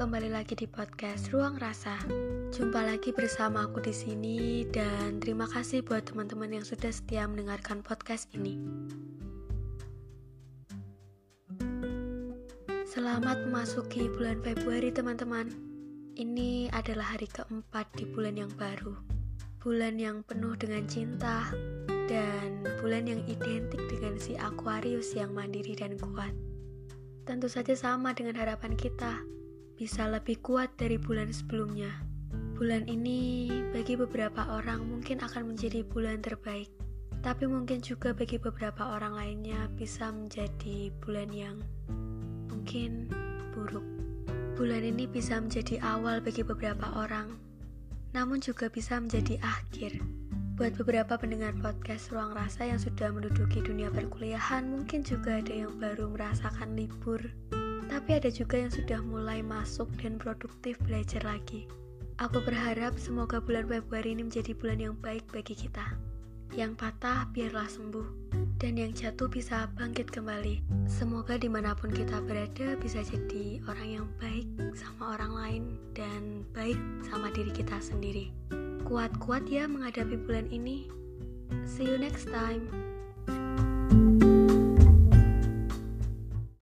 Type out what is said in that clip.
lagi di podcast Ruang Rasa. Jumpa lagi bersama aku di sini dan terima kasih buat teman-teman yang sudah setia mendengarkan podcast ini. Selamat memasuki bulan Februari teman-teman. Ini adalah hari keempat di bulan yang baru. Bulan yang penuh dengan cinta dan bulan yang identik dengan si Aquarius yang mandiri dan kuat. Tentu saja sama dengan harapan kita bisa lebih kuat dari bulan sebelumnya. Bulan ini bagi beberapa orang mungkin akan menjadi bulan terbaik, tapi mungkin juga bagi beberapa orang lainnya bisa menjadi bulan yang mungkin buruk. Bulan ini bisa menjadi awal bagi beberapa orang, namun juga bisa menjadi akhir. Buat beberapa pendengar podcast Ruang Rasa yang sudah menduduki dunia perkuliahan, mungkin juga ada yang baru merasakan libur tapi ada juga yang sudah mulai masuk dan produktif belajar lagi. Aku berharap semoga bulan Februari ini menjadi bulan yang baik bagi kita. Yang patah biarlah sembuh, dan yang jatuh bisa bangkit kembali. Semoga di mana pun kita berada bisa jadi orang yang baik sama orang lain dan baik sama diri kita sendiri. Kuat-kuat ya menghadapi bulan ini. See you next time.